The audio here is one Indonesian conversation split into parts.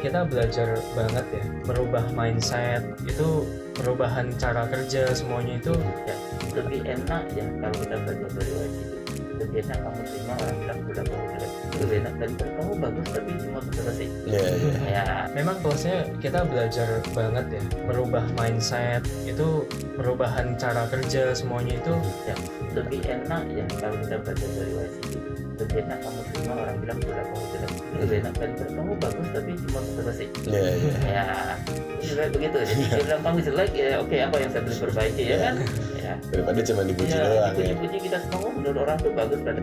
kita belajar banget ya merubah mindset itu perubahan cara kerja semuanya itu ya. Lebih enak ya kalau kita belajar dari itu lebih enak kamu terima orang bilang udah kamu jelek lebih enak daripada kamu bagus tapi cuma selesai Iya, iya. ya. Memang tugasnya kita belajar banget ya merubah mindset itu perubahan cara kerja semuanya itu ya lebih enak ya kalau kita belajar dari wajib itu enak kamu terima orang bilang udah kamu jelek lebih enak daripada kamu bagus tapi cuma selesai Iya, iya. ya. Juga begitu. Jadi dia bilang kamu jelek ya oke apa yang saya bisa perbaiki ya kan? Ya. Daripada cuma dipuji ya doang ya. kita semua menurut orang tuh bagus pada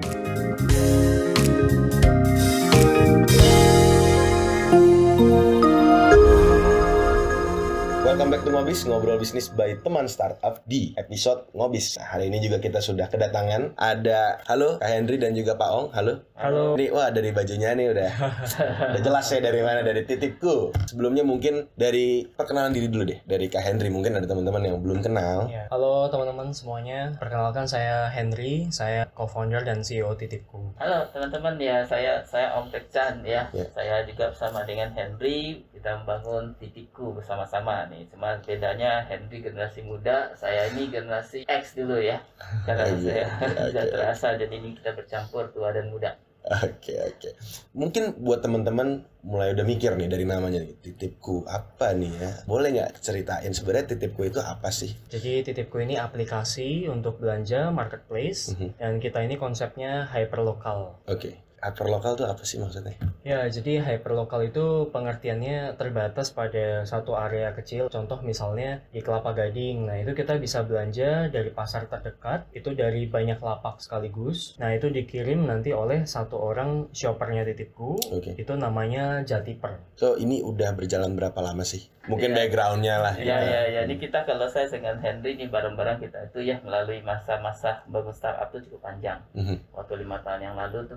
Welcome back to Ngobis, ngobrol bisnis by teman startup di episode Ngobis. Nah, hari ini juga kita sudah kedatangan ada halo Kak Henry dan juga Pak Ong. Halo. halo Ini wah dari bajunya nih udah udah jelas ya dari mana dari titipku. Sebelumnya mungkin dari perkenalan diri dulu deh dari Kak Henry mungkin ada teman-teman yang belum kenal. Ya. Halo teman-teman semuanya, perkenalkan saya Henry, saya co-founder dan CEO Titipku. Halo teman-teman ya saya saya Om Tek Chan ya. Ya. Saya juga bersama dengan Henry kita membangun titikku bersama-sama nih. Cuma bedanya Henry generasi muda, saya ini generasi X dulu ya. Karena Oke, saya tidak terasa jadi ini kita bercampur tua dan muda. Oke oke. Mungkin buat teman-teman mulai udah mikir nih dari namanya nih, titipku apa nih ya? Boleh nggak ceritain sebenarnya titipku itu apa sih? Jadi Titipku ini aplikasi untuk belanja marketplace Mhm. dan kita ini konsepnya hyperlokal. Oke. Hyperlokal tuh apa sih maksudnya? Ya, jadi hyperlokal itu pengertiannya terbatas pada satu area kecil. Contoh misalnya di Kelapa Gading. Nah, itu kita bisa belanja dari pasar terdekat, itu dari banyak lapak sekaligus. Nah, itu dikirim nanti oleh satu orang shoppernya titipku. Oke. Itu namanya Jatiper. So ini udah berjalan berapa lama sih? Mungkin Iya. backgroundnya lah. Ya ya ya. Ini kita kalau saya dengan Henry ini bareng-bareng kita itu ya melalui masa-masa bangun startup itu cukup panjang. Mhm. Waktu lima tahun yang lalu tuh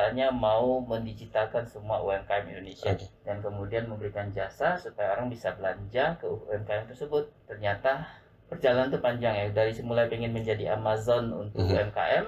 cita-citanya mau mendigitalkan semua UMKM Indonesia. Oke. dan kemudian memberikan jasa supaya orang bisa belanja ke UMKM tersebut. Ternyata perjalanan itu panjang ya dari semula pengen menjadi Amazon untuk Mhm. UMKM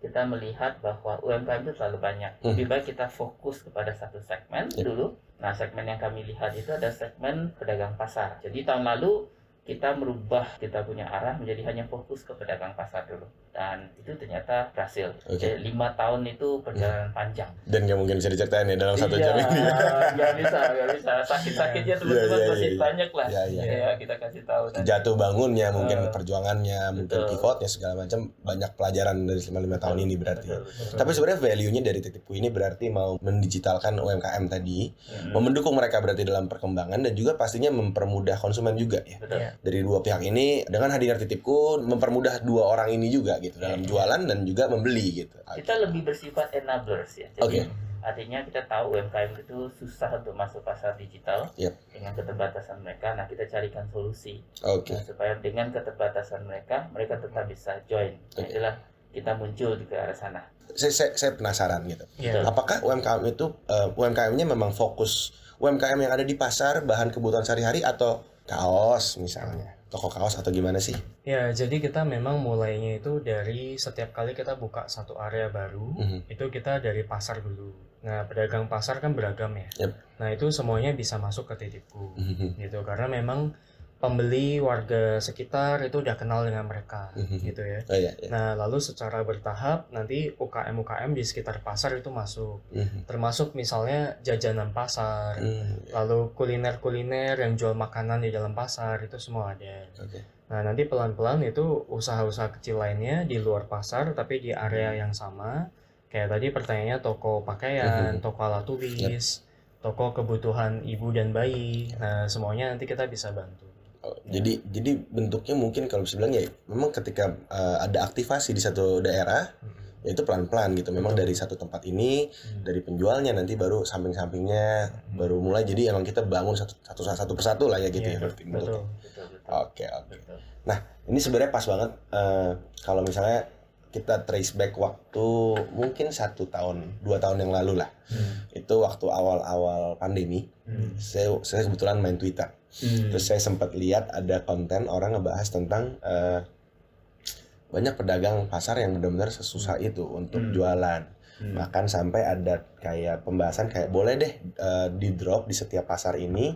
kita melihat bahwa UMKM itu terlalu banyak. Mhm. Lebih baik kita fokus kepada satu segmen Yep. dulu. Nah, segmen yang kami lihat itu ada segmen pedagang pasar. Jadi tahun lalu kita merubah kita punya arah menjadi hanya fokus ke pedagang pasar dulu dan itu ternyata berhasil. Oke. Jadi lima tahun itu perjalanan panjang. Dan nggak mungkin bisa diceritain ya dalam satu Iya, jam ini. nggak bisa, nggak bisa. Sakit-sakitnya teman-teman Iya, iya, masih iya. banyak lah. Iya, iya. Ya, kita kasih tahu. nanti. Jatuh bangunnya, mungkin Eh, perjuangannya, mungkin betul. pivotnya segala macam banyak pelajaran dari selama lima tahun ini berarti. Betul, betul. Tapi sebenarnya value-nya dari titipku ini berarti mau mendigitalkan UMKM tadi, Hmm, mau mendukung mereka berarti dalam perkembangan dan juga pastinya mempermudah konsumen juga ya. betul. Iya. Dari dua pihak ini dengan hadirnya titipku mempermudah dua orang ini juga gitu dalam Iya. jualan dan juga membeli gitu. Kita lebih bersifat enablers ya. Oke. Jadi artinya kita tahu UMKM itu susah untuk masuk pasar digital Yep. dengan keterbatasan mereka. Nah, kita carikan solusi Oke. Nah, supaya dengan keterbatasan mereka, mereka tetap bisa join. Nah, Oke. itulah kita muncul di ke arah sana. Saya, saya, saya penasaran gitu. Iya. Apakah UMKM itu eh, UMKM-nya memang fokus UMKM yang ada di pasar bahan kebutuhan sehari-hari atau kaos misalnya toko kaos atau gimana sih? Ya, jadi kita memang mulainya itu dari setiap kali kita buka satu area baru, Mhm. itu kita dari pasar dulu. Nah, pedagang pasar kan beragam ya. Yep. Nah, itu semuanya bisa masuk ke titipku. Mhm. gitu karena memang pembeli warga sekitar itu udah kenal dengan mereka Mhm. gitu ya. Oh iya, iya. Nah, lalu secara bertahap nanti UKM-UKM di sekitar pasar itu masuk. Mhm. Termasuk misalnya jajanan pasar, Hmm, lalu kuliner-kuliner yang jual makanan di dalam pasar itu semua ada. Oke. Nah, nanti pelan-pelan itu usaha-usaha kecil lainnya di luar pasar tapi di area yang sama. Kayak tadi pertanyaannya toko pakaian, Mhm. toko alat tulis, toko kebutuhan ibu dan bayi. Nah, semuanya nanti kita bisa bantu. Oh, Jadi jadi bentuknya mungkin kalau bisa bilang ya memang ketika eh, ada aktivasi di satu daerah Mhm. ya itu pelan-pelan gitu. Memang Betul. dari satu tempat ini Hmm. dari penjualnya nanti baru samping-sampingnya baru mulai jadi emang kita bangun satu satu satu persatu lah ya gitu Iya, ya bentuknya. Betul. Betul. Oke oke. betul. Ini sebenarnya pas banget eh, kalau misalnya kita trace back waktu mungkin satu tahun dua tahun yang lalu lah Hmm. itu waktu awal-awal pandemi Hmm. saya saya kebetulan main Twitter Hmm. terus saya sempat lihat ada konten orang ngebahas tentang eh, banyak pedagang pasar yang benar-benar sesusah itu untuk Hmm. jualan Hmm. bahkan sampai ada kayak pembahasan kayak boleh deh eh, di drop di setiap pasar ini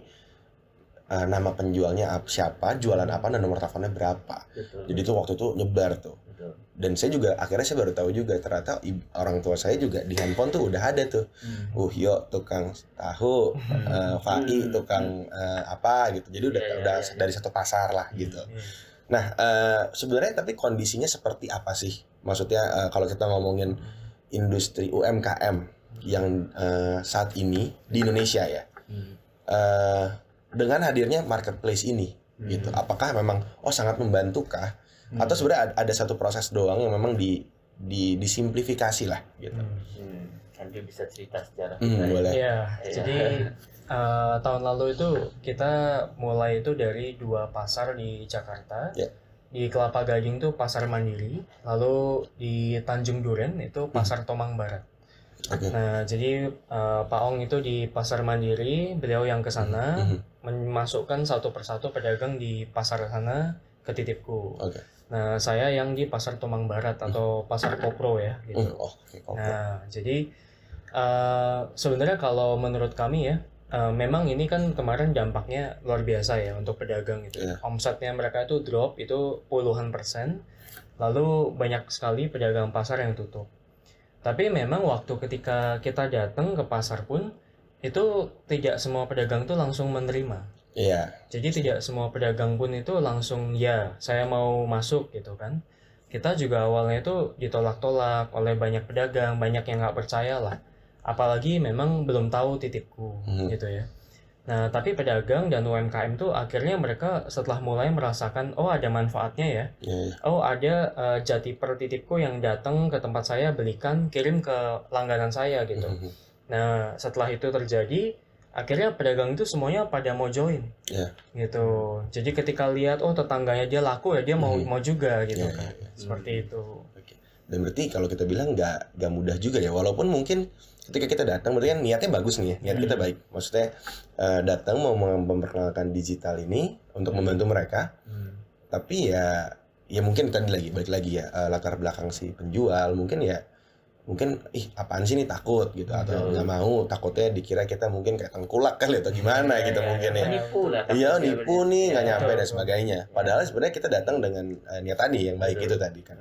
eh, nama penjualnya ap- siapa jualan apa dan nomor teleponnya berapa Betul. jadi itu waktu itu nyebar tuh Betul. dan saya juga akhirnya saya baru tahu juga ternyata orang tua saya juga di handphone tuh udah ada tuh Hmm. uh yo tukang tahu eh, Fai Hmm. tukang eh, apa gitu jadi udah iya, udah iya, iya. dari satu pasar lah gitu Iya. nah eh, sebenarnya tapi kondisinya seperti apa sih maksudnya eh, kalau kita ngomongin industri UMKM yang eh, saat ini di Indonesia ya Hmm. eh, dengan hadirnya marketplace ini Hmm. gitu apakah memang oh sangat membantukah Hmm. atau sebenarnya ada, ada satu proses doang yang memang di di disimplifikasi lah gitu Hmm. Hmm. Andrew bisa cerita sejarah Hmm, kita ya. boleh. Iya, Iya. jadi eh, tahun lalu itu kita mulai itu dari dua pasar di Jakarta. Ya. Di Kelapa Gading tuh pasar Mandiri, lalu di Tanjung Duren itu pasar Tomang Barat. oke Nah, jadi eh, Pak Ong itu di pasar Mandiri, beliau yang ke sana Mhm. memasukkan satu persatu pedagang di pasar sana ke titipku. Oke. Nah, saya yang di pasar Tomang Barat atau pasar Kopro ya, Hmm, gitu. oh, oke oke. Nah, jadi eh, sebenarnya kalau menurut kami ya, eh, memang ini kan kemarin dampaknya luar biasa ya untuk pedagang itu. Iya. Omsetnya mereka itu drop itu puluhan persen, lalu banyak sekali pedagang pasar yang tutup. Tapi memang waktu ketika kita datang ke pasar pun itu tidak semua pedagang itu langsung menerima. Iya. Jadi tidak semua pedagang pun itu langsung ya saya mau masuk gitu kan. Kita juga awalnya itu ditolak-tolak oleh banyak pedagang, banyak yang nggak percaya lah. Apalagi memang belum tahu titipku Hmm. gitu ya. Nah tapi pedagang dan UMKM tuh akhirnya mereka setelah mulai merasakan oh ada manfaatnya ya. Iya, iya. Oh ada eh, jati per titipku yang datang ke tempat saya belikan kirim ke langganan saya gitu. Mhm. Nah, setelah itu terjadi, akhirnya pedagang itu semuanya pada mau join. Iya. Gitu. Jadi ketika lihat oh tetangganya dia laku ya dia mau Mhm. mau juga gitu Iya, kan. iya, iya. Seperti itu. Dan berarti kalau kita bilang nggak nggak mudah juga ya, walaupun mungkin ketika kita datang berarti kan niatnya bagus nih ya, niat kita Hmm. baik. Maksudnya eh, datang mau mem- memperkenalkan digital ini untuk Hmm. membantu mereka, tapi ya ya mungkin tadi lagi balik lagi ya eh, latar belakang si penjual mungkin ya mungkin ih apaan sih nih takut gitu atau Betul. nggak mau takutnya dikira kita mungkin kayak tengkulak kali atau gimana Iya, gitu iya, mungkin iya. ya Penipu lah. iya takutnya nipu berarti. nih nggak Iya, nyampe betul, dan sebagainya padahal sebenarnya kita datang dengan eh, niat tadi yang baik Betul. itu tadi kan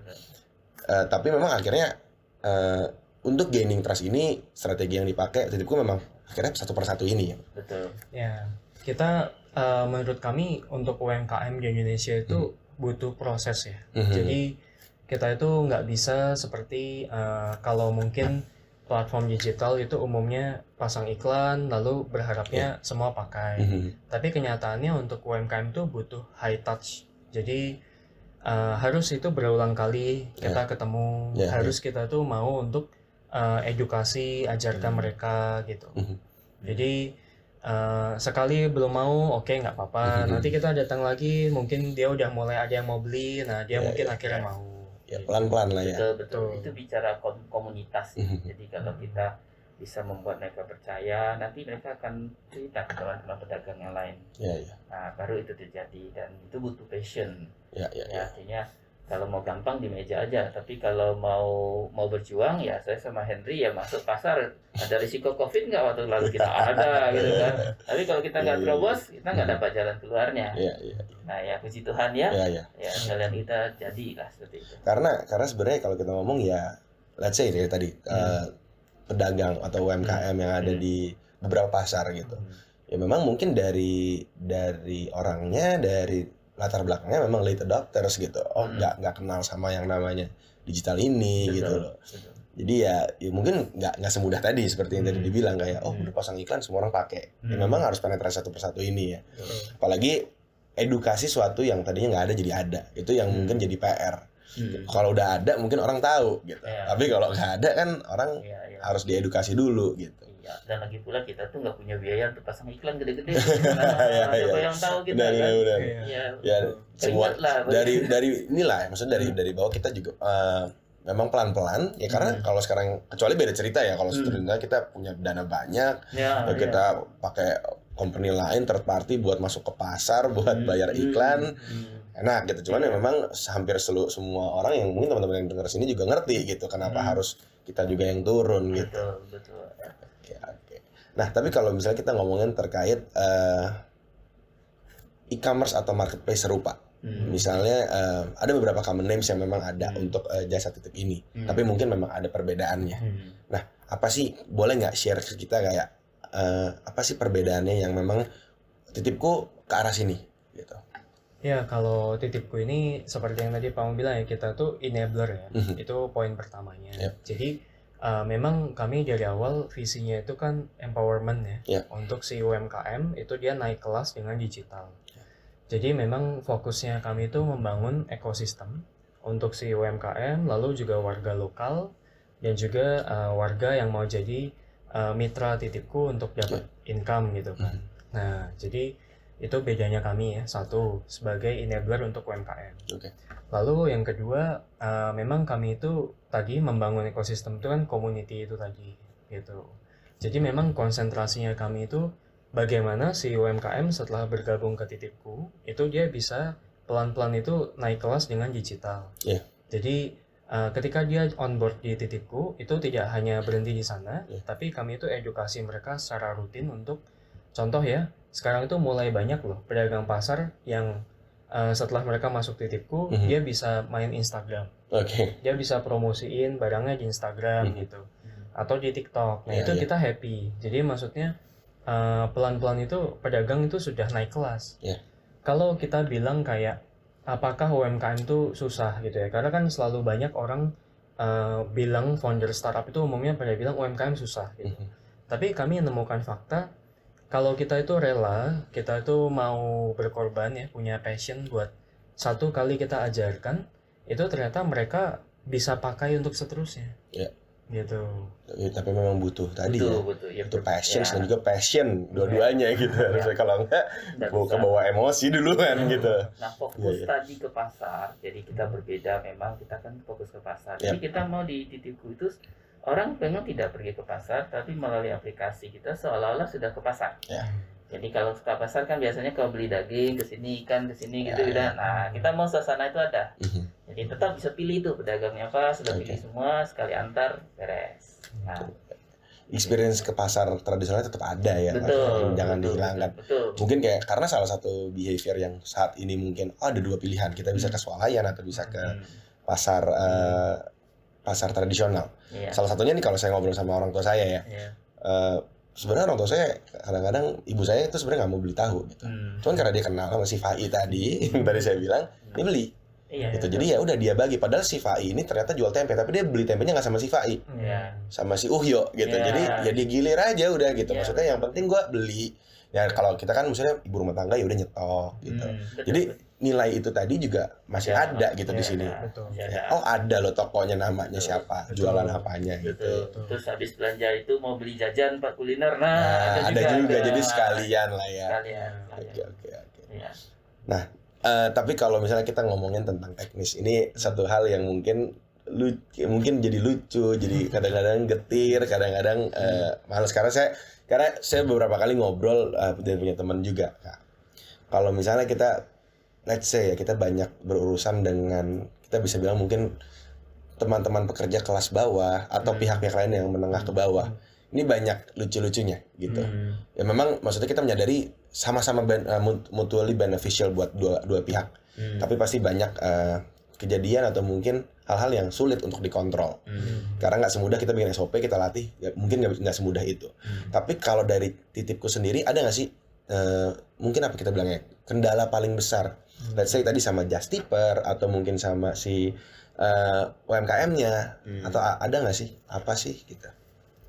Eh, tapi memang akhirnya eh, untuk gaining trust ini strategi yang dipakai titipku memang akhirnya satu persatu ini ya Betul. Ya, kita eh, menurut kami untuk UMKM di Indonesia itu butuh proses ya. Mhm. Jadi kita itu nggak bisa seperti eh, kalau mungkin platform digital itu umumnya pasang iklan lalu berharapnya semua pakai. Mhm. Tapi kenyataannya untuk UMKM itu butuh high touch. Jadi eh, harus itu berulang kali kita ketemu, Ya, harus kita tuh mau untuk eh, edukasi, ajarkan Hmm. mereka gitu. Mhm. Jadi eh, sekali belum mau, oke nggak apa-apa. Mhm. Nanti kita datang lagi, mungkin dia udah mulai ada yang mau beli, nah dia Ya, mungkin ya, akhirnya ya. mau. Ya pelan pelan lah ya Betul, betul. Itu bicara kom- komunitas. ya. Jadi kalau kita bisa membuat mereka percaya, nanti mereka akan cerita ke teman-teman pedagang yang lain. ya ya Nah, baru itu terjadi dan itu butuh passion. ya ya, Ya, ya. artinya kalau mau gampang di meja aja, tapi kalau mau mau berjuang ya saya sama Henry ya masuk pasar ada risiko covid nggak waktu lalu kita ada gitu kan. Tapi kalau kita nggak Iya, iya, terobos, kita nggak Hmm. dapat jalan keluarnya. ya ya Nah ya puji Tuhan ya, ya ya ya jalan kita jadilah seperti itu. karena karena sebenarnya kalau kita ngomong ya let's say dari tadi eh, pedagang atau UMKM yang ada Hmm. di beberapa pasar gitu ya memang mungkin dari dari orangnya dari latar belakangnya memang late adopters gitu oh Hmm. nggak nggak kenal sama yang namanya digital ini Betul, gitu loh betul. jadi ya, ya mungkin nggak nggak semudah tadi seperti yang tadi Hmm. dibilang kayak oh Hmm. udah pasang iklan semua orang pakai ya Hmm. memang harus penetrasi satu persatu ini ya Betul. apalagi edukasi suatu yang tadinya nggak ada jadi ada itu yang Hmm. mungkin jadi PR Hmm. kalau udah ada mungkin orang tahu gitu Iya. tapi kalau nggak ada kan orang Iya, iya. harus diedukasi dulu gitu Iya, dan lagi pula kita tuh nggak punya biaya untuk pasang iklan gede-gede. Iya, Nah, Siapa iya. yang tahu kita benar kan? benar benar Iya. Iya. ya semua Keringat lah. dari dari inilah ya, maksudnya dari dari bawah kita juga eh, memang pelan pelan ya karena Hmm. kalau sekarang kecuali beda cerita ya kalau Hmm. sebenarnya kita punya dana banyak Ya, ya kita pakai company lain third party buat masuk ke pasar buat bayar iklan Hmm. enak gitu cuman ya Iya. memang hampir selu semua orang yang mungkin teman-teman yang dengar sini juga ngerti gitu kenapa Hmm. harus kita juga yang turun gitu betul betul Oke, oke. Nah, tapi kalau misalnya kita ngomongin terkait eh, e-commerce atau marketplace serupa, Hmm. misalnya eh, ada beberapa common names yang memang ada Hmm. untuk eh, jasa titip ini, Hmm. tapi mungkin memang ada perbedaannya. Hmm. Apa sih, boleh nggak share ke kita kayak eh, apa sih perbedaannya yang memang titipku ke arah sini, gitu? Ya, kalau titipku ini seperti yang tadi Pak Om bilang ya, kita tuh enabler ya. Mhm. Itu poin pertamanya. Yep. Jadi uh, memang kami dari awal visinya itu kan empowerment ya. Yep. Untuk si UMKM itu dia naik kelas dengan digital. Jadi memang fokusnya kami itu membangun ekosistem untuk si UMKM, lalu juga warga lokal dan juga uh, warga yang mau jadi uh, mitra titipku untuk dapat income gitu kan. Nah, jadi itu bedanya kami ya. Satu, sebagai enabler untuk UMKM. Oke. Lalu yang kedua, eh, memang kami itu tadi membangun ekosistem itu kan community itu tadi gitu. Jadi memang konsentrasinya kami itu bagaimana si UMKM setelah bergabung ke titipku itu dia bisa pelan-pelan itu naik kelas dengan digital. Iya. Jadi eh, ketika dia on board di titipku itu tidak hanya berhenti di sana, Iya. tapi kami itu edukasi mereka secara rutin untuk contoh ya, sekarang itu mulai banyak loh pedagang pasar yang eh, setelah mereka masuk titipku, Mhm. dia bisa main Instagram, Oke. dia bisa promosiin barangnya di Instagram Mhm. gitu, atau di TikTok. Nah Iya, itu iya. kita happy. Jadi maksudnya eh, pelan-pelan itu pedagang itu sudah naik kelas. Iya. Kalau kita bilang kayak apakah UMKM itu susah gitu ya? Karena kan selalu banyak orang eh, bilang founder startup itu umumnya pada bilang UMKM susah gitu. Mhm. Tapi kami menemukan fakta kalau kita itu rela, kita itu mau berkorban ya, punya passion buat satu kali kita ajarkan, itu ternyata mereka bisa pakai untuk seterusnya. Iya. Gitu. Ya, tapi memang butuh tadi betul ya. betul ya Itu betul. passion Ya, dan juga passion dua-duanya gitu. Harusnya kalau enggak nggak bawa bisa. ke bawah emosi duluan Hmm. gitu. Nah fokus Iya, iya. tadi ke pasar, jadi kita berbeda memang kita kan fokus ke pasar. Jadi Yap. kita mau di titipku itu orang memang tidak pergi ke pasar, tapi melalui aplikasi kita seolah-olah sudah ke pasar. Ya. Jadi kalau ke pasar kan biasanya kalau beli daging ke sini ikan ke sini gitu Ya, gitu. ya. Nah kita mau suasana itu ada. Mhm. Jadi tetap bisa pilih tuh pedagangnya apa, sudah Oke. pilih semua sekali antar beres. Nah Experience ke pasar tradisional tetap ada ya. betul. Jangan betul, dihilangkan. Betul. mungkin kayak karena salah satu behavior yang saat ini mungkin oh, ada dua pilihan kita bisa ke swalayan atau bisa ke Hmm, pasar eh, pasar tradisional Iya. salah satunya nih kalau saya ngobrol sama orang tua saya ya Iya. eh, sebenarnya orang tua saya kadang-kadang ibu saya itu sebenarnya nggak mau beli tahu gitu Hmm. cuman karena dia kenal sama si Fai tadi yang tadi saya bilang dia beli Iya. gitu jadi ya udah dia bagi padahal si Fai ini ternyata jual tempe tapi dia beli tempenya nggak sama si Fai Iya. sama si Uhyo gitu Ya. jadi ya digilir aja udah gitu Ya, maksudnya yang penting gua beli ya kalau kita kan misalnya ibu rumah tangga ya udah nyetok gitu Hmm, Jadi. Nilai itu tadi juga masih Ya, ada gitu di ya, sini ya, Betul. Ya, ada. oh ada loh tokonya namanya Betul. siapa Betul. jualan apanya gitu Betul. Betul. Terus habis belanja itu mau beli jajan Pak kuliner. Nah, nah, ada juga, ada. jadi sekalian lah ya Sekalian. oke oke oke Iya. Eh, tapi kalau misalnya kita ngomongin tentang teknis ini satu hal yang mungkin lu mungkin jadi lucu jadi kadang-kadang getir kadang-kadang eh, males karena saya karena saya beberapa kali ngobrol dan punya teman juga Kak. kalau misalnya kita let's say ya kita banyak berurusan dengan kita bisa bilang mungkin teman-teman pekerja kelas bawah atau Hmm. pihak-pihak lain yang menengah ke bawah ini banyak lucu-lucunya gitu Hmm. ya memang maksudnya kita menyadari sama-sama ben- mut- mutually beneficial buat dua dua pihak Hmm. tapi pasti banyak eh, kejadian atau mungkin hal-hal yang sulit untuk dikontrol Hmm. karena nggak semudah kita bikin SOP kita latih ya, mungkin nggak nggak semudah itu Hmm. tapi kalau dari titipku sendiri ada nggak sih eh, mungkin apa kita bilangnya kendala paling besar let's say tadi sama just tipper atau mungkin sama si eh, UMKM-nya Hmm. atau ada nggak sih apa sih gitu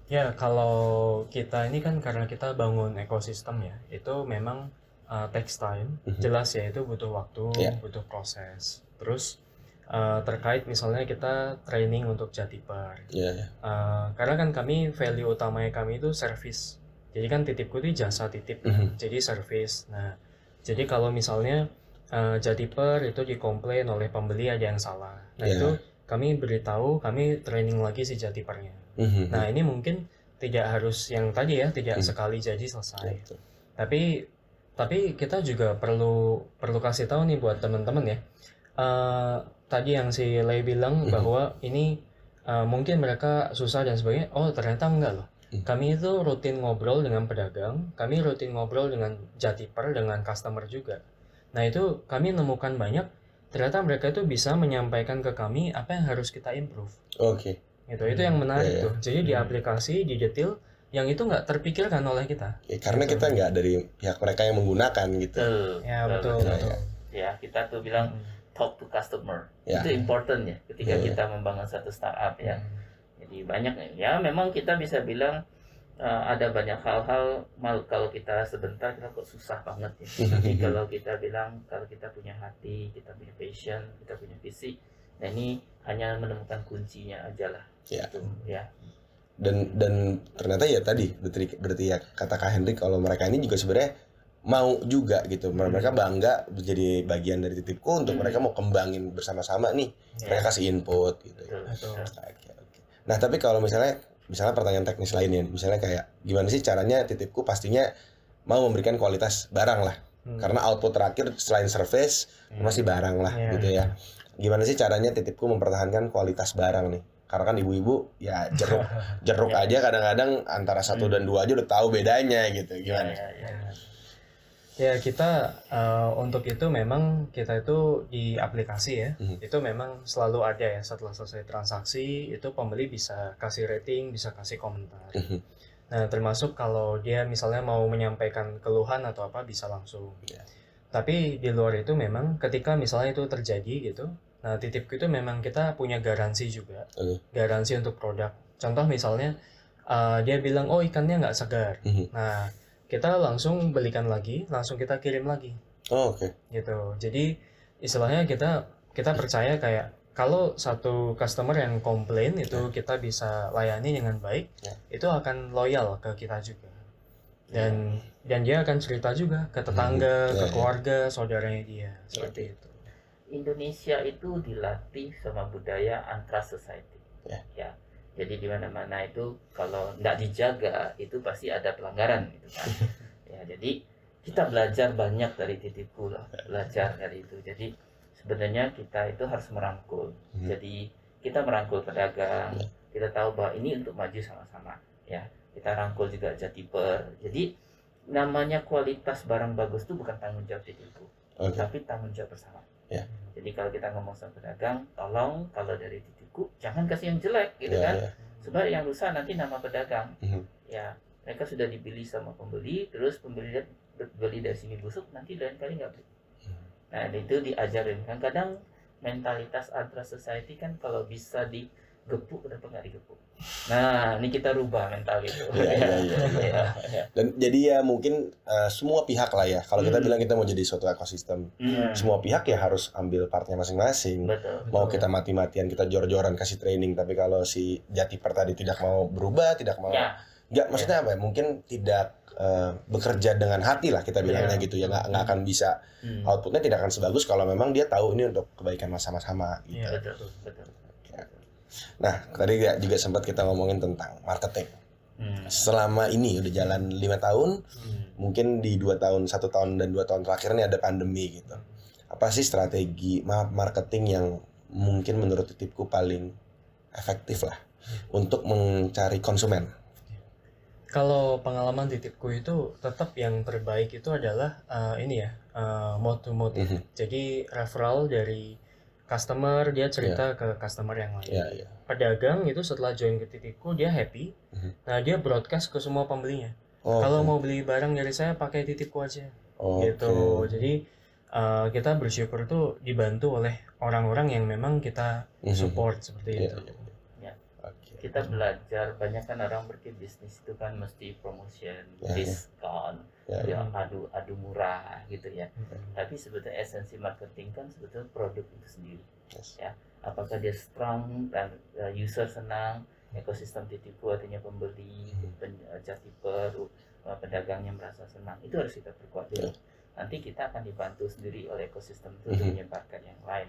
Ya, kalau kita ini kan karena kita bangun ekosistem ya, itu memang uh, takes time. Mhm. Jelas ya, itu butuh waktu, Iya. butuh proses. Terus uh, terkait misalnya kita training untuk jatiper. ya ya. Uh, karena kan kami value utamanya kami itu service. Jadi kan titipku itu jasa titip, Mhm. jadi service. Nah, jadi kalau misalnya uh, jatiper itu dikomplain oleh pembeli ada yang salah. Nah, Iya. itu kami beritahu, kami training lagi si jatipernya. Mhm. Nah, ini mungkin tidak harus yang tadi ya, tidak Hmm. sekali jadi selesai. Betul. Tapi Tapi kita juga perlu perlu kasih tahu nih buat teman-teman ya. Eh, tadi yang si Lei bilang Mhm. bahwa ini eh, mungkin mereka susah dan sebagainya. Oh ternyata enggak loh. Mhm. Kami itu rutin ngobrol dengan pedagang, kami rutin ngobrol dengan jatiper, dengan customer juga. Nah itu kami nemukan banyak. Ternyata mereka itu bisa menyampaikan ke kami apa yang harus kita improve. Oke. Gitu. Itu yang menarik Iya, iya. tuh. Jadi di Hmm. aplikasi, di detail yang itu nggak terpikirkan oleh kita. Ya, karena kita nggak dari pihak mereka yang menggunakan gitu. Betul. Ya betul. betul. betul. Ya, kita tuh bilang talk to customer. Ya. Itu important ya ketika Ya, ya. kita membangun satu startup ya. Jadi banyak ya memang kita bisa bilang uh, ada banyak hal-hal mal kalau kita sebentar kita kok susah banget ya. Tapi kalau kita bilang kalau kita punya hati, kita punya passion, kita punya visi, nah ini hanya menemukan kuncinya aja lah. Ya. Gitu, ya. Dan dan ternyata ya tadi berarti, berarti ya kata Kak Hendrik kalau mereka ini juga sebenarnya mau juga gitu. Mereka bangga menjadi bagian dari titipku untuk Hmm. mereka mau kembangin bersama-sama nih. Mereka Ya, kasih input gitu. betul. Betul. Nah, tapi kalau misalnya misalnya pertanyaan teknis lainnya, misalnya kayak gimana sih caranya titipku pastinya mau memberikan kualitas barang lah. Hmm. Karena output terakhir selain service masih barang lah Iya. gitu ya. Gimana sih caranya titipku mempertahankan kualitas barang nih? Karena kan ibu-ibu ya jeruk jeruk Ya. aja kadang-kadang antara satu Hmm. dan dua aja udah tahu bedanya gitu. Gimana? ya, ya. Ya kita eh, untuk itu memang kita itu di aplikasi ya Mhm. itu memang selalu ada ya setelah selesai transaksi itu pembeli bisa kasih rating bisa kasih komentar. Mhm. Nah termasuk kalau dia misalnya mau menyampaikan keluhan atau apa bisa langsung. Ya. Tapi di luar itu memang ketika misalnya itu terjadi gitu, nah titipku itu memang kita punya garansi juga, Oke. garansi untuk produk. Contoh misalnya eh, dia bilang oh ikannya nggak segar, Mhm. nah kita langsung belikan lagi, langsung kita kirim lagi Oh, oke. gitu. Jadi istilahnya kita kita percaya kayak kalau satu customer yang komplain itu kita bisa layani dengan baik, Ya. itu akan loyal ke kita juga. Dan dan dia akan cerita juga ke tetangga, Ya, ke ya. keluarga, saudaranya dia seperti itu. Indonesia itu dilatih sama budaya antrust society. Ya. Jadi di mana-mana itu kalau nggak dijaga itu pasti ada pelanggaran gitu kan. ya, jadi kita belajar banyak dari titipku lah, belajar dari itu. Jadi sebenarnya kita itu harus merangkul. Mhm. Jadi kita merangkul pedagang, kita tahu bahwa ini untuk maju sama-sama ya. Kita rangkul juga jatiper. Jadi namanya kualitas barang bagus itu bukan tanggung jawab titipku Oke. tapi tanggung jawab bersama. Ya. Jadi kalau kita ngomong sama pedagang, tolong kalau dari jangan kasih yang jelek gitu Ya, kan. ya. Sebab yang rusak nanti nama pedagang. Mhm. Ya, mereka sudah dipilih sama pembeli, terus pembeli beli dari sini busuk, nanti lain kali nggak beli. Hmm. Nah, itu diajarin kan kadang mentalitas antra society kan kalau bisa digepuk kenapa nggak digepuk? Nah, ini kita rubah mental itu. Iya, iya, iya, Ya, ya. Dan jadi ya mungkin eh, semua pihak lah ya. Kalau kita Hmm. bilang kita mau jadi suatu ekosistem, Hmm, semua pihak ya harus ambil partnya masing-masing. betul. Mau Betul. kita mati-matian, kita jor-joran kasih training, tapi kalau si Jatiper tadi tidak mau berubah, tidak mau Ya, nggak maksudnya apa ya mungkin tidak eh, bekerja dengan hati lah kita bilangnya Iya. gitu ya nggak nggak akan bisa hmm, outputnya tidak akan sebagus kalau memang dia tahu ini untuk kebaikan sama-sama gitu. Iya. betul, betul. Nah tadi juga sempat kita ngomongin tentang marketing. Hmm, Selama ini udah jalan lima tahun, hmm. mungkin di dua tahun satu tahun dan dua tahun terakhir ini ada pandemi gitu. Apa sih strategi ma- marketing yang mungkin menurut titipku paling efektif lah untuk mencari konsumen? Kalau pengalaman titipku itu tetap yang terbaik itu adalah eh, ini ya eh, mode to mode. ya. Mhm. Jadi referral dari customer dia cerita ke customer yang lain. Ya, ya. Pedagang itu setelah join ke titipku dia happy. Mhm. Nah dia broadcast ke semua pembelinya. Oh, Kalau oke. mau beli barang dari saya pakai titipku aja. Oke. Gitu. Jadi eh, kita bersyukur tuh dibantu oleh orang-orang yang memang kita Mhm. support seperti Iya, itu. iya. Ya. Kita belajar banyak kan orang berpikir bisnis itu kan mesti promotion, Ya, ya. diskon, Ya, ya, adu adu murah gitu ya. Mhm. Tapi sebetulnya esensi marketing kan sebetulnya produk itu sendiri. Yes. Ya, apakah dia strong dan uh, user senang, ekosistem titipu artinya pembeli, pen, uh, uh, pedagangnya merasa senang. Itu harus kita perkuat dulu. Nanti kita akan dibantu sendiri oleh ekosistem itu Mhm. menyebarkan yang lain.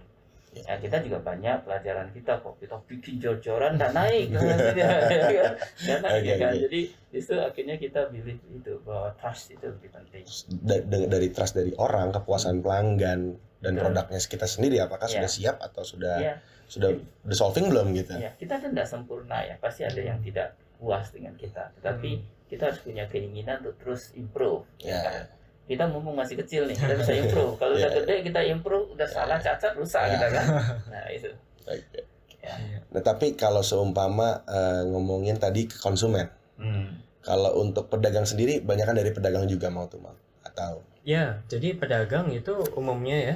Ya kita juga banyak pelajaran kita kok kita bikin jor-joran dan naik ya kan? Naik ya kan. Jadi itu akhirnya kita pilih itu bahwa trust itu lebih penting. Da- da- dari trust dari orang kepuasan pelanggan dan Betul. produknya kita sendiri apakah Iya. sudah siap atau sudah Ya, sudah udah solving belum gitu ya kita kan tidak sempurna ya, pasti ada yang tidak puas dengan kita. Tetapi kita harus punya keinginan untuk terus improve. ya kan? Kita mumpung masih kecil nih, kita bisa improve. Kalau udah Iya. gede kita improve, udah salah cacat rusak Iya. kita kan. Nah itu. Oke. Ya. nah tapi kalau seumpama eh, ngomongin tadi ke konsumen Hmm. kalau untuk pedagang sendiri banyak kan dari pedagang juga mau tuh mau atau Ya, jadi pedagang itu umumnya ya.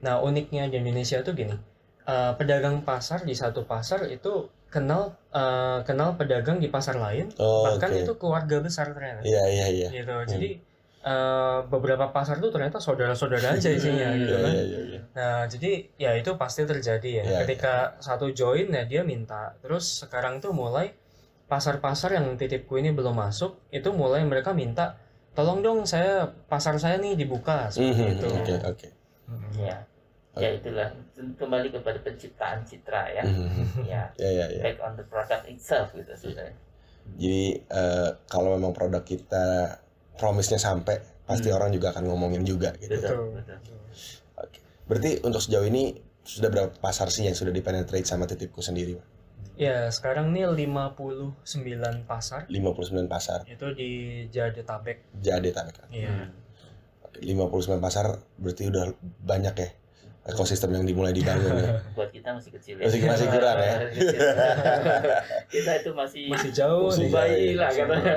Nah, uniknya di Indonesia tuh gini. eh, pedagang pasar di satu pasar itu kenal eh, kenal pedagang di pasar lain, oh, bahkan oke. itu keluarga besar ternyata. iya iya iya Gitu. Jadi eh, beberapa pasar tuh ternyata saudara-saudara aja isinya gitu iya kan. iya iya, iya. Nah, jadi ya itu pasti terjadi ya. Iya, Ketika satu join ya dia minta. Terus sekarang tuh mulai pasar-pasar yang titipku ini belum masuk, itu mulai mereka minta, tolong dong saya pasar saya nih dibuka seperti Mhm, itu. oke oke Mhm. Ya. Ya itulah kembali kepada penciptaan citra ya. Mhm. Ya. ya ya ya Back on the product itself gitu sebenarnya. jadi eh, kalau memang produk kita promise-nya sampai pasti Hmm. orang juga akan ngomongin juga gitu Betul, Betul. betul. berarti untuk sejauh ini sudah berapa pasar sih yang sudah dipenetrate sama titipku sendiri Pak? Ya, sekarang nih 59 pasar 59 pasar itu di Jadetabek. Jadetabek Iya. Hmm. Oke, 59 pasar berarti udah banyak ya ekosistem yang dimulai dibangun ya. Buat kita masih kecil ya. Masih- masih kurang ya? Masih kecil. kita itu masih Masih jauh Masih bayi lah katanya.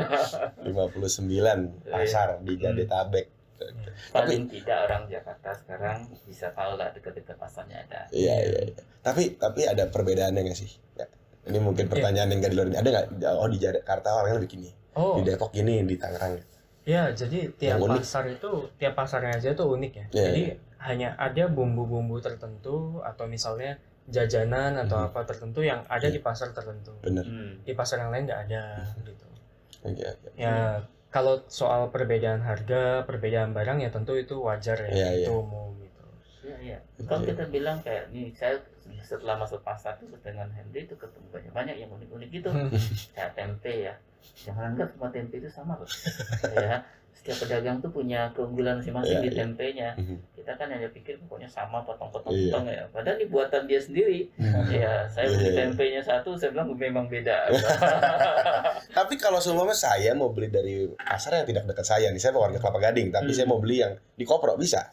59 pasar di Jadetabek. Paling tidak orang Jakarta sekarang bisa tahu lah dekat-dekat pasarnya ada. Iya iya. iya. Tapi tapi ada perbedaannya nggak sih? Nggak. Ini mungkin pertanyaan yang nggak di luar ini. Ada nggak? Oh di Jakarta orangnya lebih gini. Oh, Di Depok gini, di Tangerang. ya jadi tiap Yang unik. pasar itu tiap pasarnya aja tuh unik ya. Iya, Jadi hanya ada bumbu-bumbu tertentu atau misalnya jajanan atau Mhm. apa tertentu yang ada Iya. di pasar tertentu. Bener. Hmm. Di pasar yang lain nggak ada gitu. Oke oke. Ya kalau soal perbedaan harga, perbedaan barang ya tentu itu wajar ya, Iya, iya. itu umum gitu. Iya, iya. Kalau Oke. kita bilang kayak nih saya setelah masuk pasar itu dengan Henry itu ketemu banyak banyak yang unik-unik gitu. kayak tempe ya. Jangan anggap semua tempe itu sama loh. ya. Setiap pedagang tuh punya keunggulan masing-masing Iya, di iya. tempenya. Mhm. Kita kan hanya pikir pokoknya sama potong-potong Iya. potong ya. Padahal ini buatan dia sendiri. ya, saya Iya, beli iya. tempenya satu, saya bilang memang beda. Tapi kalau seumpama saya mau beli dari pasar yang tidak dekat saya nih, saya warga Kelapa Gading, tapi Hmm. saya mau beli yang di Kopro bisa.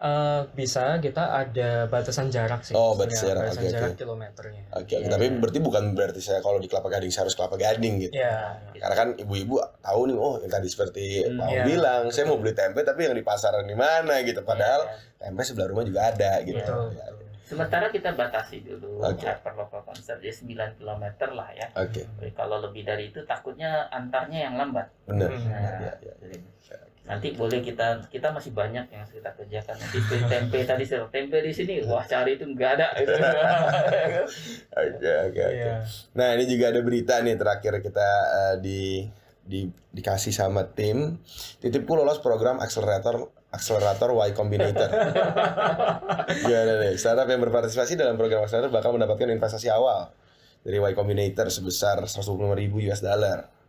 Eh, bisa kita ada batasan jarak sih. Oh, batas Ya, jarak, batasan oke. jarak kilometernya. Oke, oke. Iya. tapi berarti bukan berarti saya kalau di Kelapa Gading saya harus Kelapa Gading gitu. Ya, Karena kan ibu-ibu tahu nih, oh yang tadi seperti Hmm, mau iya. bilang, saya mau beli tempe tapi yang di pasaran di mana gitu. Padahal Ya. tempe sebelah rumah juga ada gitu. betul. Ya. Sementara kita batasi dulu Oke. hyper local concept jadi 9 km lah ya. Oke, Jadi Kalau lebih dari itu takutnya antarnya yang lambat. benar. Hmm. Nah, Ya, ya. jadi nanti boleh kita kita masih banyak yang harus kita kerjakan nanti tempe tadi bilang, tempe di sini wah cari itu nggak ada gitu. Oke, oke, oke. Iya. Nah, ini juga ada berita nih terakhir kita eh, di di dikasih sama tim. Titipku lolos program akselerator akselerator Y Combinator. Gimana nih? Startup yang berpartisipasi dalam program akselerator bakal mendapatkan investasi awal dari Y Combinator sebesar 125.000 US dollar.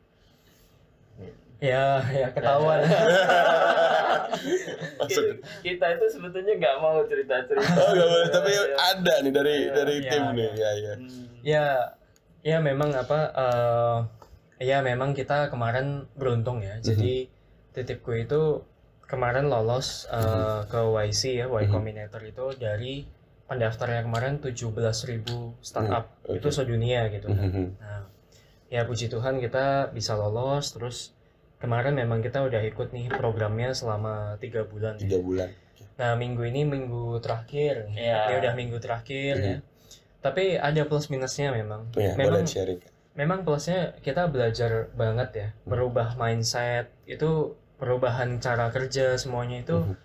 Ya, ya ketahuan. Kita itu sebetulnya nggak mau cerita cerita Oh, gak boleh. Tapi ada nih dari Iya, dari iya, tim iya. nih. Ya, ya. ya, ya memang apa? eh ya memang kita kemarin beruntung ya. Jadi titipku itu kemarin lolos eh, ke YC ya, Y. Combinator itu dari pendaftarnya kemarin 17.000 startup Hmm, itu oke. sedunia gitu. kan. Nah, ya puji Tuhan kita bisa lolos terus kemarin memang kita udah ikut nih programnya selama tiga bulan. ya. Tiga bulan. Nah minggu ini minggu terakhir. Iya. ini udah minggu terakhir Mhm. ya. Tapi ada plus minusnya memang. Ya, memang sharing. memang plusnya kita belajar banget ya, merubah mindset itu perubahan cara kerja semuanya itu Mhm.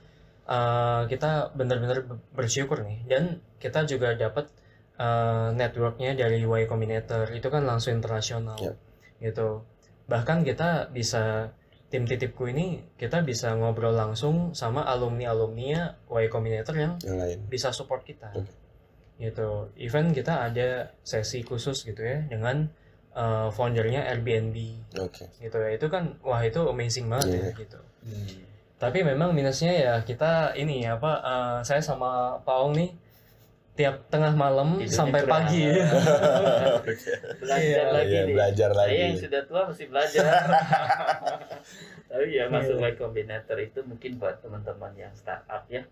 uh, kita benar-benar be- bersyukur nih dan kita juga dapat uh, networknya dari Y Combinator itu kan langsung internasional Yap. gitu bahkan kita bisa tim titipku ini kita bisa ngobrol langsung sama alumni alumni Y Combinator yang Yang lain. bisa support kita Oke. gitu even kita ada sesi khusus gitu ya dengan uh, foundernya Airbnb Oke. gitu ya itu kan wah itu amazing banget Iya. ya gitu tapi memang minusnya ya kita ini apa uh, saya sama Pak Ong nih tiap tengah malam Tidurnya sampai pagi belajar Iya, lagi Iya, nih. belajar Saya lagi. yang sudah tua masih belajar. Tapi ya masuk Iya. Y Combinator itu mungkin buat teman-teman yang startup ya.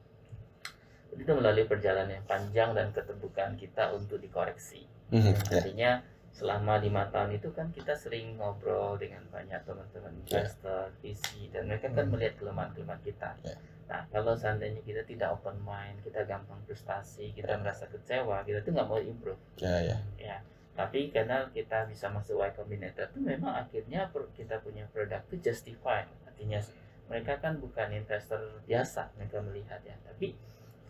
Itu melalui perjalanan yang panjang dan keterbukaan kita untuk dikoreksi. Mhm, ya. Artinya selama lima tahun itu kan kita sering ngobrol dengan banyak teman-teman Ya. investor, VC dan mereka kan Hmm. melihat kelemahan-kelemahan kita. Ya. Nah kalau seandainya kita tidak open mind, kita gampang frustasi, kita merasa kecewa, kita tuh nggak mau improve. Ya, ya. Ya, tapi karena kita bisa masuk Y Combinator itu memang akhirnya kita punya produk itu justified. Artinya mereka kan bukan investor biasa mereka melihat ya, tapi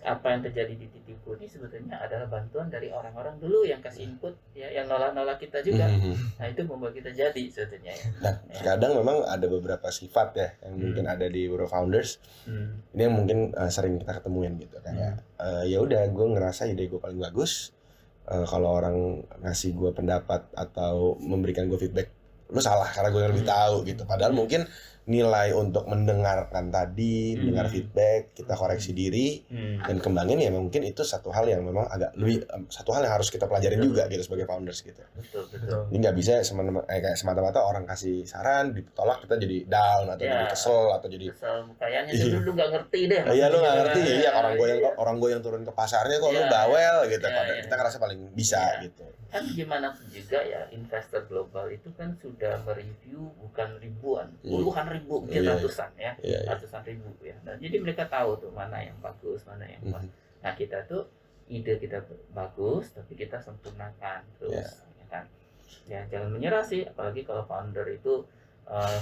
apa yang terjadi di titipu ini sebetulnya adalah bantuan dari orang-orang dulu yang kasih input ya yang nolak-nolak kita juga. Mhm. Nah, itu membuat kita jadi sebetulnya ya. Nah, Ya. terkadang memang ada beberapa sifat ya yang Hmm. mungkin ada di Euro Founders. Hmm. Ini yang mungkin uh, sering kita ketemuin gitu kayak uh, ya udah gue ngerasa ide gue paling bagus. Uh, kalau orang ngasih gue pendapat atau memberikan gue feedback, lu salah karena gue lebih Hmm. tahu gitu. Padahal mungkin nilai untuk mendengarkan tadi, Hmm. mendengar feedback, kita koreksi diri Hmm. dan kembangin ya mungkin itu satu hal yang memang agak lebih satu hal yang harus kita pelajarin Betul. juga gitu sebagai founders gitu. Betul, betul. Jadi nggak bisa semata eh, kayak semata-mata orang kasih saran ditolak kita jadi down atau Ya. jadi kesel atau jadi Kesel kayaknya Iya. dulu lu nggak ngerti deh. "Ah, iya lu nggak ngerti ya Iya, iya orang gue yang iya. orang gue yang turun ke pasarnya kok lu Iya. bawel gitu Iya, padahal iya. kita ngerasa paling bisa Iya. gitu kan gimana pun juga ya investor global itu kan sudah mereview bukan ribuan Hmm. puluhan ribu mungkin Iya, iya. ratusan ya Iya, iya. ratusan ribu ya dan jadi mereka tahu tuh mana yang bagus mana yang Mhm. nah kita tuh ide kita bagus tapi kita sempurnakan terus Iya. ya kan ya jangan menyerah sih apalagi kalau founder itu eh,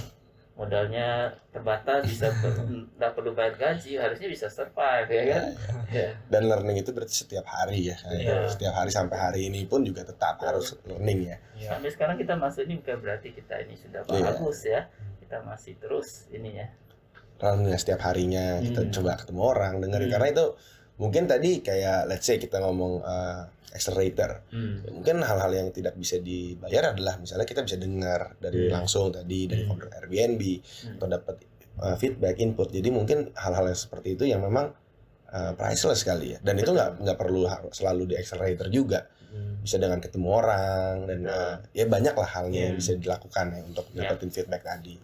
modalnya terbatas bisa nggak perlu bayar gaji harusnya bisa survive ya kan ya. dan learning itu berarti setiap hari ya Iya. setiap hari sampai hari ini pun juga tetap harus learning ya Iya. sampai sekarang kita masuk ini bukan berarti kita ini sudah Iya. bagus ya kita masih terus ini ya setiap harinya kita Hmm. coba ketemu orang dengerin Hmm. karena itu mungkin tadi kayak let's say kita ngomong uh, accelerator Hmm. Ya, mungkin hal-hal yang tidak bisa dibayar adalah misalnya kita bisa dengar dari Hmm. langsung tadi dari Hmm. founder Airbnb Hmm. atau dapat uh, feedback input jadi mungkin hal-hal yang seperti itu yang memang uh, priceless sekali ya dan itu Betul. nggak nggak perlu selalu di accelerator juga Hmm. bisa dengan ketemu orang dan uh, ya banyak lah halnya yang Hmm. bisa dilakukan ya untuk Ya. dapetin feedback tadi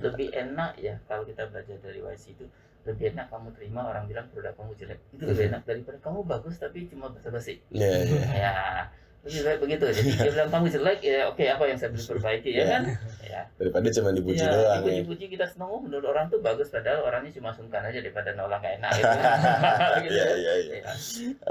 lebih enak ya kalau kita belajar dari YC itu lebih enak kamu terima orang bilang produk kamu jelek itu lebih enak daripada kamu bagus tapi cuma basa-basi ya ya ya lebih baik begitu jadi dia bilang kamu jelek ya oke apa yang saya bisa perbaiki ya Ya. kan ya daripada cuma dipuji ya, doang ya dipuji-puji kita senang oh menurut orang tuh bagus padahal orangnya cuma sungkan aja daripada nolak gak enak gitu. Gitu. Iya iya iya. Ya.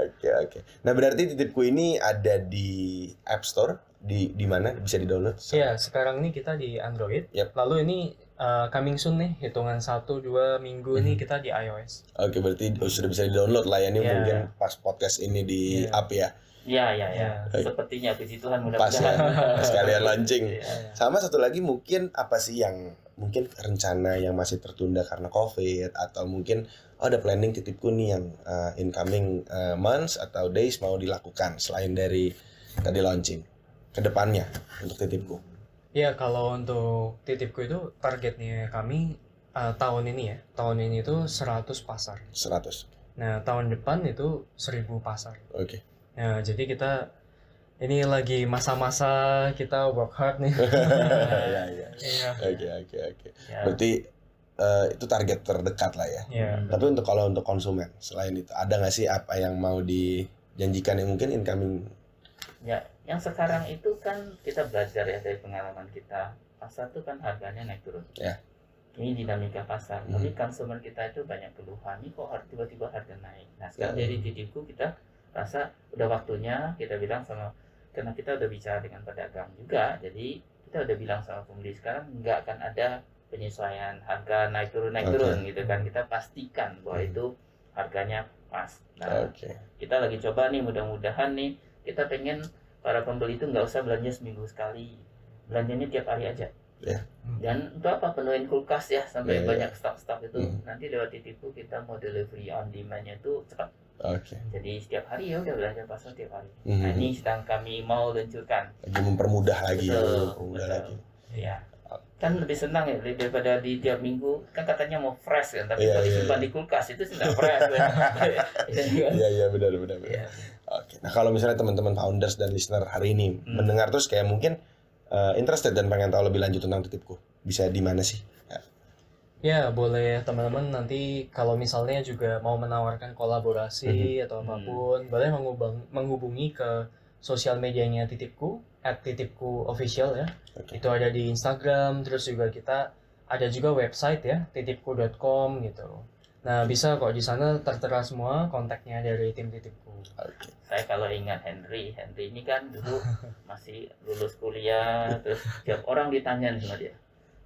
Oke oke. Nah berarti titipku ini ada di App Store di di mana bisa di download? Iya, sekarang ini kita di Android. Yap. Lalu ini uh, coming soon nih, hitungan 1 2 minggu Mhm. ini kita di iOS. Oke berarti oh, sudah bisa di download lah ya ini Iya. mungkin pas podcast ini di Iya. up ya. ya ya ya Ya. sepertinya puji Tuhan Pas ya. mudah-mudahan Sekalian launching. Ya. Sama satu lagi mungkin apa sih yang mungkin rencana yang masih tertunda karena COVID atau mungkin oh, ada planning titipku nih yang uh, incoming uh, months atau days mau dilakukan selain dari tadi launching ke depannya untuk titipku. Iya, kalau untuk titipku itu targetnya kami uh, tahun ini ya. Tahun ini itu 100 pasar. 100. Nah, tahun depan itu 1000 pasar. Oke. Nah, jadi kita ini lagi masa-masa kita work hard nih. Iya iya. Iya. Oke oke oke. Ya. Berarti eh, itu target terdekat lah ya. Iya. Hmm. Tapi untuk kalau untuk konsumen selain itu ada nggak sih apa yang mau dijanjikan yang mungkin incoming? Ya, yang sekarang itu kan kita belajar ya dari pengalaman kita. Pasar tuh kan harganya naik turun. Ya. Ini dinamika pasar. Hmm. Tapi konsumen kita itu banyak keluhan. Ini kok tiba-tiba harga naik. Nah, sekarang Ya. dari titipku kita rasa udah waktunya kita bilang sama karena kita udah bicara dengan pedagang juga. Jadi kita udah bilang sama pembeli sekarang nggak akan ada penyesuaian harga naik turun naik Oke. turun gitu kan. Kita pastikan bahwa Hmm. itu harganya pas. Nah, Oke. kita lagi coba nih mudah-mudahan nih kita pengen para pembeli itu nggak usah belanja seminggu sekali belanjanya tiap hari aja Ya. dan untuk apa penuhin kulkas ya sampai Ya, ya. banyak stok-stok itu Hmm. nanti lewat titipu kita mau delivery on demandnya itu cepat Oke. Jadi setiap hari ya udah belanja pasar tiap hari. Mhm. Nah, ini sedang kami mau luncurkan. Lagi mempermudah lagi ya, Betul, mempermudah betul. lagi. Ya. Kan lebih senang ya daripada di tiap minggu kan katanya mau fresh kan, tapi Iya, kalau iya, disimpan iya. di kulkas itu sudah fresh. Iya kan? Iya iya benar benar benar. Iya. Oke. Nah kalau misalnya teman-teman founders dan listener hari ini Hmm. mendengar terus kayak mungkin eh, interested dan pengen tahu lebih lanjut tentang titipku, bisa di mana sih? Ya, boleh teman-teman nanti kalau misalnya juga mau menawarkan kolaborasi atau Hmm. apa pun, boleh mengubang- menghubungi ke sosial medianya Titipku, at Titipku Official ya. Oke. Itu ada di Instagram, terus juga kita ada juga website ya, titipku.com gitu. Nah, bisa kok di sana tertera semua kontaknya dari tim Titipku. Oke. Saya kalau ingat Henry, Henry ini kan dulu masih lulus kuliah, terus tiap orang ditanya sama dia.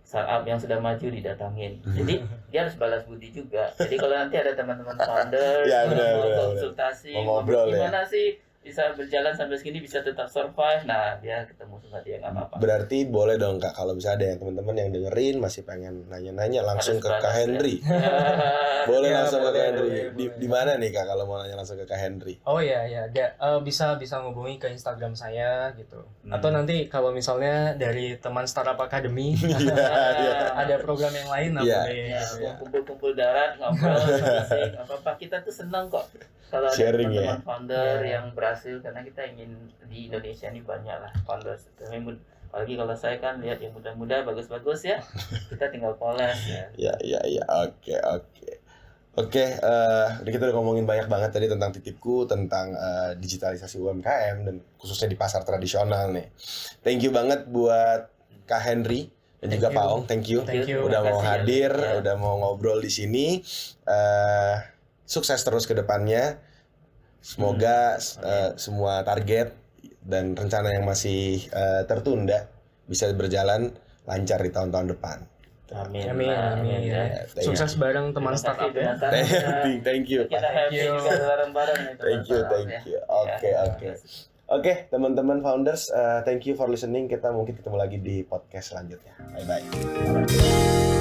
Startup yang sudah maju didatangin. Jadi dia harus balas budi juga. Jadi kalau nanti ada teman-teman founder Ya, mau konsultasi, Mau ngobrol ya. gimana sih bisa berjalan sampai segini bisa tetap survive. Nah, dia ketemu sama dia nggak apa-apa. Berarti boleh dong kak kalau misalnya ada yang teman-teman yang dengerin masih pengen nanya-nanya langsung ke Harus Kak balas, ya. Henry. Boleh Ya, langsung ke Kak Henry. boleh, Di, boleh. di mana nih kak kalau mau nanya langsung ke Kak Henry? Oh iya ya, da- eh, bisa bisa ngubungi ke Instagram saya gitu. Hmm. Atau nanti kalau misalnya dari teman Startup Academy Iya, iya. ada program yang lain nah Iya. boleh Ya, gitu ya. kumpul-kumpul darat ngobrol apa-apa kita tuh senang kok kalau ada Sharing, teman-teman ya. founder Iya. yang berhasil karena kita ingin di Indonesia ini banyak lah founders apalagi kalau saya kan lihat yang muda-muda bagus-bagus ya kita tinggal poles ya Ya, ya, ya. Oke, oke. Oke, eh udah kita udah ngomongin banyak banget tadi tentang titipku, tentang eh, digitalisasi UMKM dan khususnya di pasar tradisional nih. Thank you banget buat Kak Henry dan Thank juga you. Pak Ong. Thank you. Thank you. Udah mau Makasih ya. hadir, Ya. udah mau ngobrol di sini. Eh sukses terus ke depannya. Semoga Hmm. eh, semua target dan rencana yang masih eh, tertunda bisa berjalan lancar di tahun-tahun depan. amin Amin, Nah, amin, ya. You. Sukses bareng teman startup ya. Thank, you. kita happy juga bareng-bareng teman Thank you, thank ya. you. Oke, Ya, oke. Oke, teman-teman founders, eh, thank you for listening. Kita mungkin ketemu lagi di podcast selanjutnya. Bye bye.